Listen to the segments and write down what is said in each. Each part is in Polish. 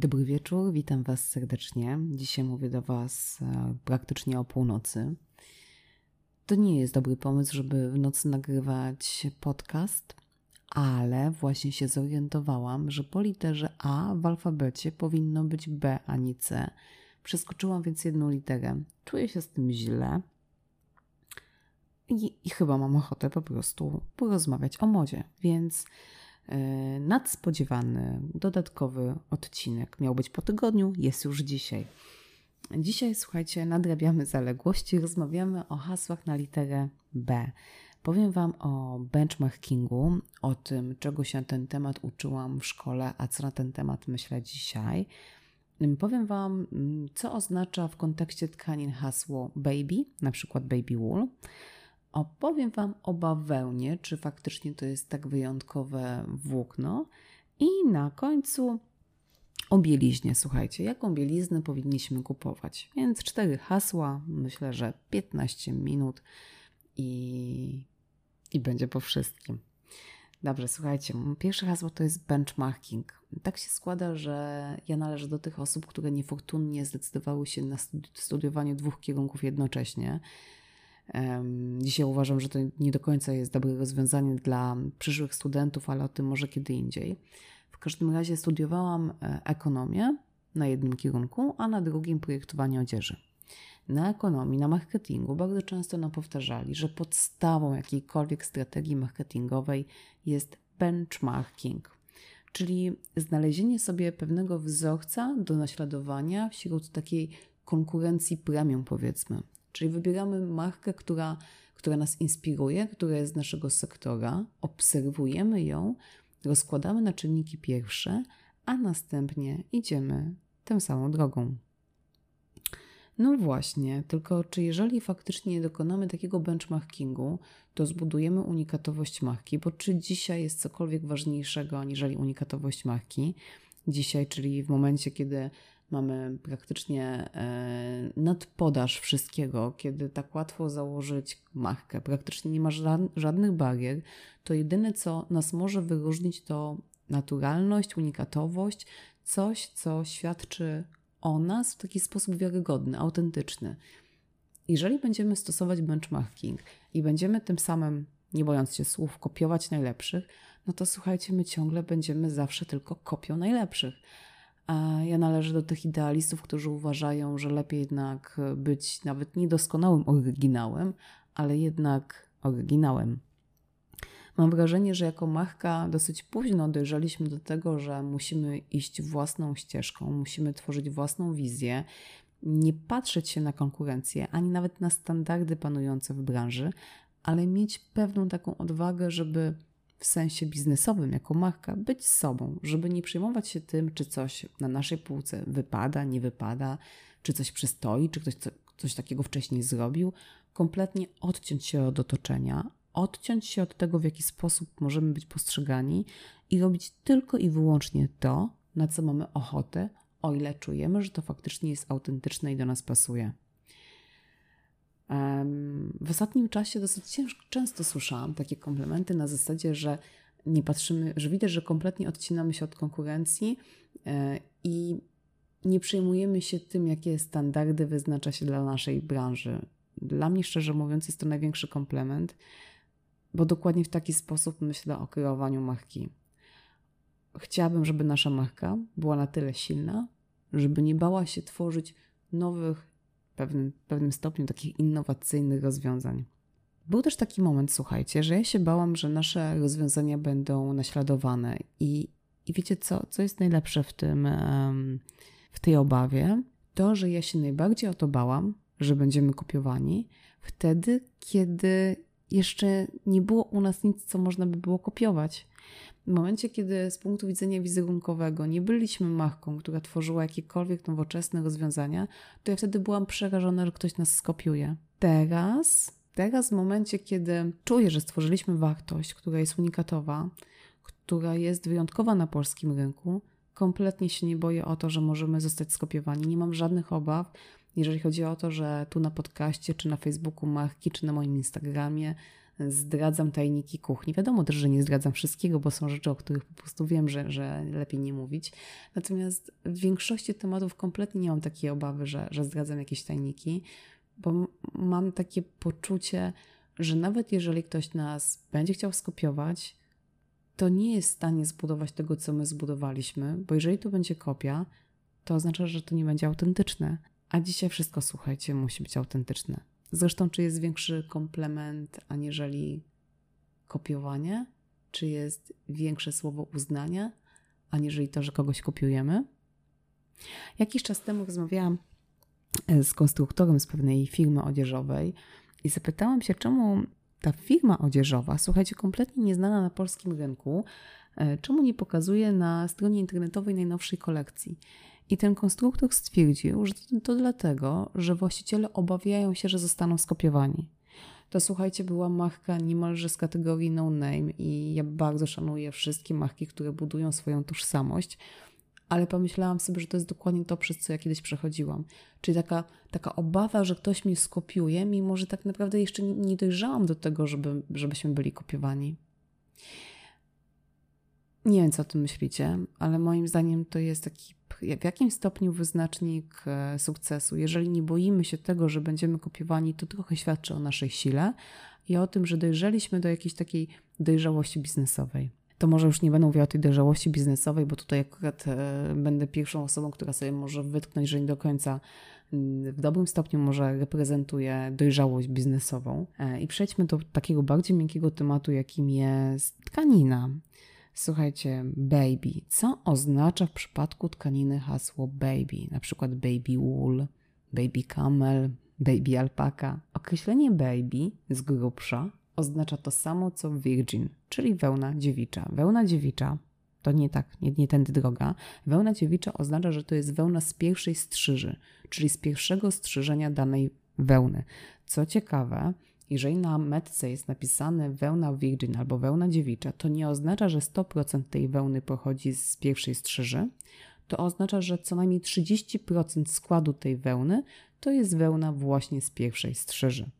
Dobry wieczór, witam Was serdecznie. Dzisiaj mówię do Was e, praktycznie o północy. To nie jest dobry pomysł, żeby w nocy nagrywać podcast, ale właśnie się zorientowałam, że po literze A w alfabecie powinno być B, a nie C. Przeskoczyłam więc jedną literę. Czuję się z tym źle i, i chyba mam ochotę po prostu porozmawiać o modzie, więc nadspodziewany, dodatkowy odcinek. Miał być po tygodniu, jest już dzisiaj. Dzisiaj, słuchajcie, nadrabiamy zaległości, rozmawiamy o hasłach na literę B. Powiem Wam o benchmarkingu, o tym, czego się na ten temat uczyłam w szkole, a co na ten temat myślę dzisiaj. Powiem Wam, co oznacza w kontekście tkanin hasło baby, na przykład baby wool. Opowiem Wam o bawełnie, czy faktycznie to jest tak wyjątkowe włókno. I na końcu o bieliźnie. Słuchajcie, jaką bieliznę powinniśmy kupować? Więc cztery hasła, myślę, że 15 minut i, i będzie po wszystkim. Dobrze, słuchajcie, pierwsze hasło to jest benchmarking. Tak się składa, że ja należę do tych osób, które niefortunnie zdecydowały się na studiowanie dwóch kierunków jednocześnie. Dzisiaj uważam, że to nie do końca jest dobre rozwiązanie dla przyszłych studentów, ale o tym może kiedy indziej. W każdym razie studiowałam e, ekonomię na jednym kierunku, a na drugim projektowanie odzieży. Na ekonomii, na marketingu bardzo często nam powtarzali, że podstawą jakiejkolwiek strategii marketingowej jest benchmarking, czyli znalezienie sobie pewnego wzorca do naśladowania wśród takiej konkurencji premium, powiedzmy. Czyli wybieramy markę, która, która nas inspiruje, która jest z naszego sektora, obserwujemy ją, rozkładamy na czynniki pierwsze, a następnie idziemy tą samą drogą. No właśnie, tylko czy jeżeli faktycznie dokonamy takiego benchmarkingu, to zbudujemy unikatowość marki, bo czy dzisiaj jest cokolwiek ważniejszego aniżeli unikatowość marki? Dzisiaj, czyli w momencie, kiedy mamy praktycznie e, nadpodaż wszystkiego, kiedy tak łatwo założyć markę, praktycznie nie ma żadnych barier, to jedyne, co nas może wyróżnić, to naturalność, unikatowość, coś, co świadczy o nas w taki sposób wiarygodny, autentyczny. Jeżeli będziemy stosować benchmarking i będziemy tym samym, nie bojąc się słów, kopiować najlepszych, no to słuchajcie, my ciągle będziemy zawsze tylko kopią najlepszych. Ja należę do tych idealistów, którzy uważają, że lepiej jednak być nawet niedoskonałym oryginałem, ale jednak oryginałem. Mam wrażenie, że jako marka dosyć późno dojrzeliśmy do tego, że musimy iść własną ścieżką, musimy tworzyć własną wizję, nie patrzeć się na konkurencję, ani nawet na standardy panujące w branży, ale mieć pewną taką odwagę, żeby w sensie biznesowym, jako marka, być sobą, żeby nie przejmować się tym, czy coś na naszej półce wypada, nie wypada, czy coś przystoi, czy ktoś co, coś takiego wcześniej zrobił. Kompletnie odciąć się od otoczenia, odciąć się od tego, w jaki sposób możemy być postrzegani i robić tylko i wyłącznie to, na co mamy ochotę, o ile czujemy, że to faktycznie jest autentyczne i do nas pasuje. W ostatnim czasie dosyć często słyszałam takie komplementy na zasadzie, że nie patrzymy, że widać, że kompletnie odcinamy się od konkurencji e, i nie przejmujemy się tym, jakie standardy wyznacza się dla naszej branży. Dla mnie, szczerze mówiąc, jest to największy komplement, bo dokładnie w taki sposób myślę o kreowaniu marki. Chciałabym, żeby nasza marka była na tyle silna, żeby nie bała się tworzyć nowych pewnym, pewnym stopniu takich innowacyjnych rozwiązań. Był też taki moment, słuchajcie, że ja się bałam, że nasze rozwiązania będą naśladowane i, i wiecie co, co jest najlepsze w tym, w tej obawie? To, że ja się najbardziej o to bałam, że będziemy kopiowani wtedy, kiedy jeszcze nie było u nas nic, co można by było kopiować. W momencie, kiedy z punktu widzenia wizerunkowego nie byliśmy marką, która tworzyła jakiekolwiek nowoczesne rozwiązania, to ja wtedy byłam przerażona, że ktoś nas skopiuje. Teraz, teraz w momencie, kiedy czuję, że stworzyliśmy wartość, która jest unikatowa, która jest wyjątkowa na polskim rynku, kompletnie się nie boję o to, że możemy zostać skopiowani. Nie mam żadnych obaw, jeżeli chodzi o to, że tu na podcaście, czy na Facebooku marki, czy na moim Instagramie zdradzam tajniki kuchni. Wiadomo też, że nie zdradzam wszystkiego, bo są rzeczy, o których po prostu wiem, że, że lepiej nie mówić. Natomiast w większości tematów kompletnie nie mam takiej obawy, że, że zdradzam jakieś tajniki, bo mam takie poczucie, że nawet jeżeli ktoś nas będzie chciał skopiować, to nie jest w stanie zbudować tego, co my zbudowaliśmy, bo jeżeli to będzie kopia, to oznacza, że to nie będzie autentyczne. A dzisiaj wszystko, słuchajcie, musi być autentyczne. Zresztą, czy jest większy komplement aniżeli kopiowanie? Czy jest większe słowo uznania, aniżeli to, że kogoś kopiujemy? Jakiś czas temu rozmawiałam e, z konstruktorem z pewnej firmy odzieżowej i zapytałam się, czemu ta firma odzieżowa, słuchajcie, kompletnie nieznana na polskim rynku, e, czemu nie pokazuje na stronie internetowej najnowszej kolekcji? I ten konstruktor stwierdził, że to dlatego, że właściciele obawiają się, że zostaną skopiowani. To słuchajcie, była marka niemalże z kategorii no name i ja bardzo szanuję wszystkie marki, które budują swoją tożsamość, ale pomyślałam sobie, że to jest dokładnie to, przez co ja kiedyś przechodziłam. Czyli taka, taka obawa, że ktoś mnie skopiuje, mimo że tak naprawdę jeszcze nie dojrzałam do tego, żeby, żebyśmy byli kopiowani. Nie wiem, co o tym myślicie, ale moim zdaniem to jest taki w jakim stopniu wyznacznik e, sukcesu. Jeżeli nie boimy się tego, że będziemy kopiowani, to trochę świadczy o naszej sile i o tym, że dojrzeliśmy do jakiejś takiej dojrzałości biznesowej. To może już nie będę mówiła o tej dojrzałości biznesowej, bo tutaj akurat e, będę pierwszą osobą, która sobie może wytknąć, że nie do końca mm, w dobrym stopniu może reprezentuje dojrzałość biznesową. E, I przejdźmy do takiego bardziej miękkiego tematu, jakim jest tkanina. Słuchajcie, baby. Co oznacza w przypadku tkaniny hasło baby? Na przykład baby wool, baby camel, baby alpaka. Określenie baby z grubsza oznacza to samo co virgin, czyli wełna dziewicza. Wełna dziewicza to nie tak, nie, nie tędy droga. Wełna dziewicza oznacza, że to jest wełna z pierwszej strzyży, czyli z pierwszego strzyżenia danej wełny. Co ciekawe, jeżeli na metce jest napisane wełna virgin albo wełna dziewicza, to nie oznacza, że 100% tej wełny pochodzi z pierwszej strzyży. To oznacza, że co najmniej 30% składu tej wełny to jest wełna właśnie z pierwszej strzyży.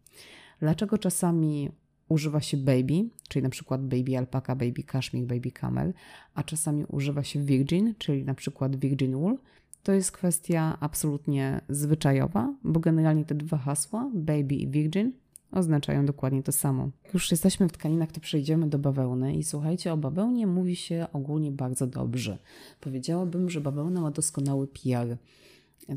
Dlaczego czasami używa się baby, czyli na przykład baby alpaka, baby cashmere, baby camel, a czasami używa się virgin, czyli na przykład virgin wool? To jest kwestia absolutnie zwyczajowa, bo generalnie te dwa hasła, baby i virgin, oznaczają dokładnie to samo. Jak już jesteśmy w tkaninach, to przejdziemy do bawełny i słuchajcie, o bawełnie mówi się ogólnie bardzo dobrze. Powiedziałabym, że bawełna ma doskonały PR.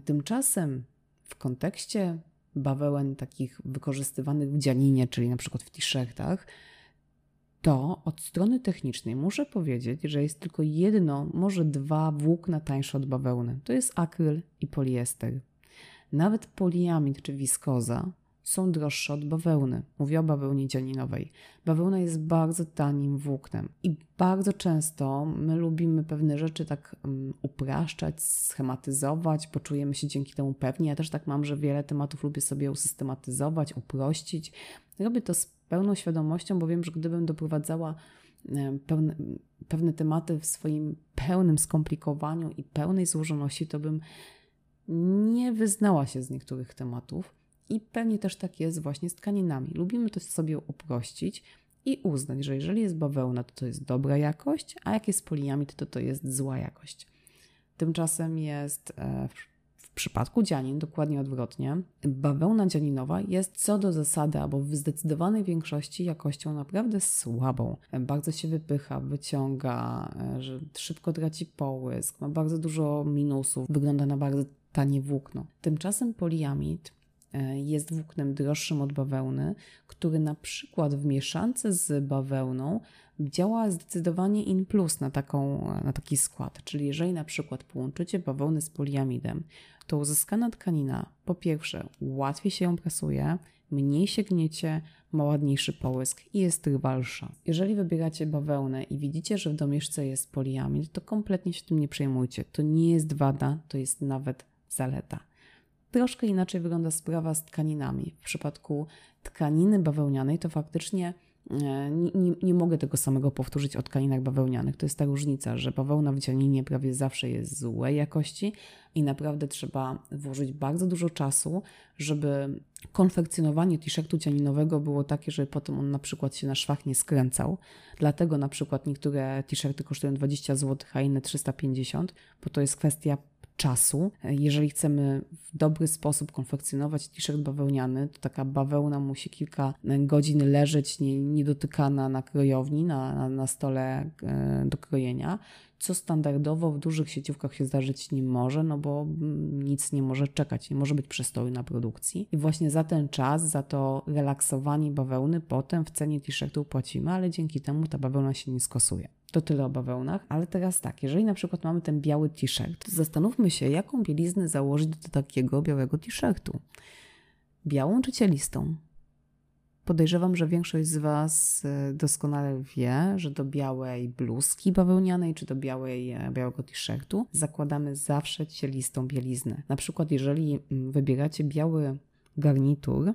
Tymczasem w kontekście bawełen takich wykorzystywanych w dzianinie, czyli na przykład w t-shirtach, to od strony technicznej muszę powiedzieć, że jest tylko jedno, może dwa włókna tańsze od bawełny. To jest akryl i poliester. Nawet poliamid czy wiskoza są droższe od bawełny. Mówię o bawełnie dzianinowej. Bawełna jest bardzo tanim włóknem i bardzo często my lubimy pewne rzeczy tak um, upraszczać, schematyzować, poczujemy się dzięki temu pewnie. Ja też tak mam, że wiele tematów lubię sobie usystematyzować, uprościć. Robię to z pełną świadomością, bo wiem, że gdybym doprowadzała Pełne, pewne tematy w swoim pełnym skomplikowaniu i pełnej złożoności, to bym nie wyznała się z niektórych tematów. I pewnie też tak jest właśnie z tkaninami. Lubimy to sobie uprościć i uznać, że jeżeli jest bawełna, to to jest dobra jakość, a jak jest poliamid, to to jest zła jakość. Tymczasem jest e, w przypadku dzianin dokładnie odwrotnie. Bawełna dzianinowa jest co do zasady, albo w zdecydowanej większości jakością naprawdę słabą. Bardzo się wypycha, wyciąga, e, że szybko traci połysk, ma bardzo dużo minusów, wygląda na bardzo tanie włókno. Tymczasem poliamid jest włóknem droższym od bawełny, który na przykład w mieszance z bawełną działa zdecydowanie in plus na, taką, na taki skład. Czyli jeżeli na przykład połączycie bawełnę z poliamidem, to uzyskana tkanina po pierwsze łatwiej się ją prasuje, mniej się gniecie, ma ładniejszy połysk i jest trwalsza. Jeżeli wybieracie bawełnę i widzicie, że w domieszce jest poliamid, to kompletnie się tym nie przejmujcie. To nie jest wada, to jest nawet zaleta. Troszkę inaczej wygląda sprawa z tkaninami. W przypadku tkaniny bawełnianej to faktycznie nie, nie, nie, mogę tego samego powtórzyć o tkaninach bawełnianych. To jest ta różnica, że bawełna w dzianinie prawie zawsze jest złej jakości i naprawdę trzeba włożyć bardzo dużo czasu, żeby konfekcjonowanie t-shirtu cianinowego było takie, żeby potem on na przykład się na szwach nie skręcał. Dlatego na przykład niektóre t-shirty kosztują 20 zł, a inne 350, bo to jest kwestia czasu. Jeżeli chcemy w dobry sposób konfekcjonować t-shirt bawełniany, to taka bawełna musi kilka godzin leżeć niedotykana na krojowni, na, na, stole e, do krojenia, co standardowo w dużych sieciówkach się zdarzyć nie może, no bo nic nie może czekać, nie może być przestoju na produkcji. I właśnie za ten czas, za to relaksowanie bawełny potem w cenie t-shirtu płacimy, ale dzięki temu ta bawełna się nie skosuje. To tyle o bawełnach, ale teraz tak, jeżeli na przykład mamy ten biały t-shirt, to zastanówmy się, jaką bieliznę założyć do takiego białego t-shirtu. Białą czy cielistą? Podejrzewam, że większość z Was e, doskonale wie, że do białej bluzki bawełnianej czy do białej, e, białego t-shirtu zakładamy zawsze cielistą bieliznę. Na przykład, jeżeli mm, wybieracie biały garnitur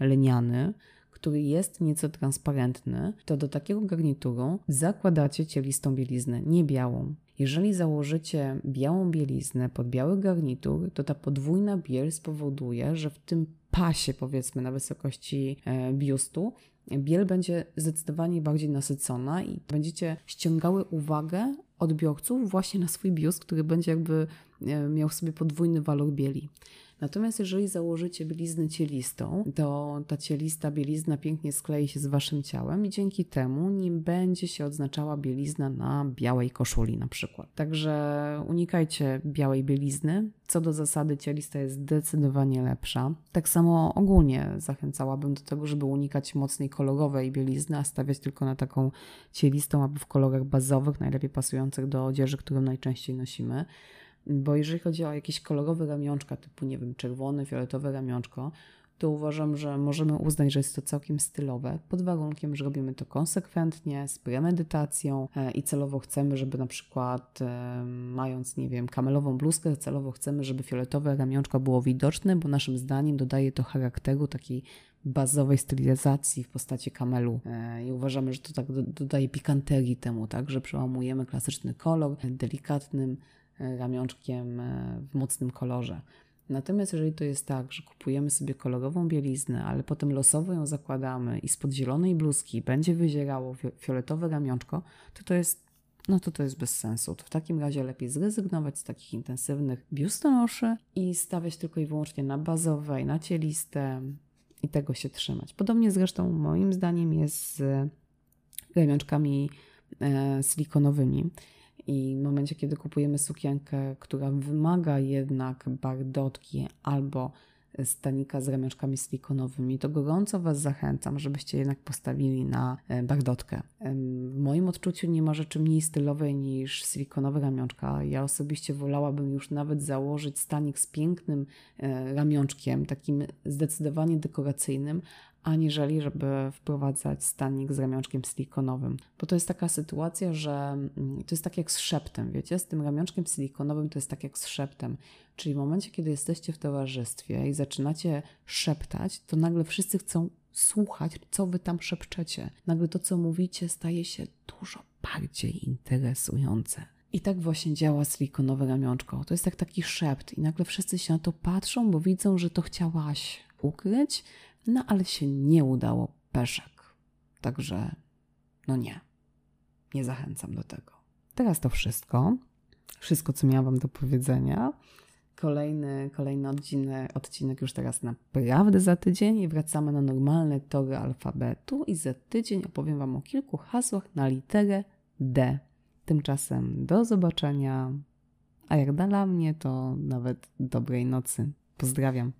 leniany, który jest nieco transparentny, to do takiego garnituru zakładacie cielistą bieliznę, nie białą. Jeżeli założycie białą bieliznę pod biały garnitur, to ta podwójna biel spowoduje, że w tym pasie, powiedzmy, na wysokości e, biustu, biel będzie zdecydowanie bardziej nasycona i będziecie ściągały uwagę odbiorców właśnie na swój biust, który będzie jakby e, miał sobie podwójny walor bieli. Natomiast jeżeli założycie bieliznę cielistą, to ta cielista bielizna pięknie sklei się z waszym ciałem i dzięki temu nie będzie się odznaczała bielizna na białej koszuli na przykład. Także unikajcie białej bielizny. Co do zasady cielista jest zdecydowanie lepsza. Tak samo ogólnie zachęcałabym do tego, żeby unikać mocnej kolorowej bielizny, a stawiać tylko na taką cielistą, aby w kolorach bazowych, najlepiej pasujących do odzieży, którą najczęściej nosimy. Bo jeżeli chodzi o jakieś kolorowe ramionczka, typu, nie wiem, czerwone, fioletowe ramionczko, to uważam, że możemy uznać, że jest to całkiem stylowe, pod warunkiem, że robimy to konsekwentnie, z premedytacją e, i celowo chcemy, żeby na przykład e, mając, nie wiem, kamelową bluzkę, celowo chcemy, żeby fioletowe ramionczko było widoczne, bo naszym zdaniem dodaje to charakteru takiej bazowej stylizacji w postaci kamelu. E, i uważamy, że to tak dodaje pikanterii temu, tak, że przełamujemy klasyczny kolor delikatnym, ramionczkiem e, w mocnym kolorze. Natomiast jeżeli to jest tak, że kupujemy sobie kolorową bieliznę, ale potem losowo ją zakładamy i spod zielonej bluzki będzie wyzierało fioletowe ramionczko, to to jest no to to jest bez sensu. To w takim razie lepiej zrezygnować z takich intensywnych biustonoszy i stawiać tylko i wyłącznie na bazowe i na cieliste i tego się trzymać. Podobnie zresztą moim zdaniem jest z ramionczkami e, silikonowymi. I w momencie, kiedy kupujemy sukienkę, która wymaga jednak bardotki albo stanika z ramionczkami silikonowymi, to gorąco Was zachęcam, żebyście jednak postawili na e, bardotkę. W moim odczuciu nie ma rzeczy mniej stylowej niż silikonowe ramionczka. Ja osobiście wolałabym już nawet założyć stanik z pięknym e, ramionczkiem, takim zdecydowanie dekoracyjnym, aniżeli żeby wprowadzać stanik z ramionczkiem silikonowym. Bo to jest taka sytuacja, że mm, to jest tak jak z szeptem, wiecie? Z tym ramionczkiem silikonowym to jest tak jak z szeptem. Czyli w momencie, kiedy jesteście w towarzystwie i zaczynacie szeptać, to nagle wszyscy chcą słuchać, co wy tam szepczecie. Nagle to, co mówicie, staje się dużo bardziej interesujące. I tak właśnie działa silikonowe ramionczko. To jest jak taki szept, i nagle wszyscy się na to patrzą, bo widzą, że to chciałaś ukryć, no ale się nie udało peszek. Także no nie, nie zachęcam do tego. Teraz to wszystko. Wszystko, co miałam do powiedzenia. Kolejny, kolejny odcinek, odcinek już teraz naprawdę za tydzień i wracamy na normalne tory alfabetu i za tydzień opowiem Wam o kilku hasłach na literę D. Tymczasem do zobaczenia, a jak dla mnie to nawet dobrej nocy. Pozdrawiam.